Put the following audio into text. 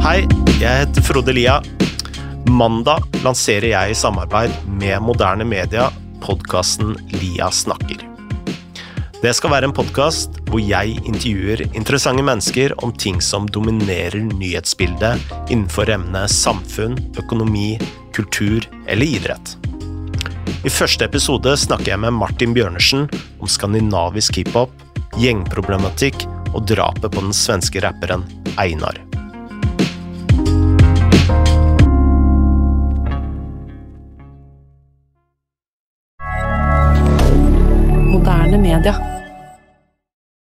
Hei, jeg heter Frode Lia. Mandag lanserer jeg i samarbeid med moderne media podkasten Lia snakker. Det skal være en podkast hvor jeg intervjuer interessante mennesker om ting som dominerer nyhetsbildet innenfor emnet samfunn, økonomi, kultur eller idrett. I første episode snakker jeg med Martin Bjørnersen om skandinavisk hiphop, gjengproblematikk og drapet på den svenske rapperen Einar. moderne media.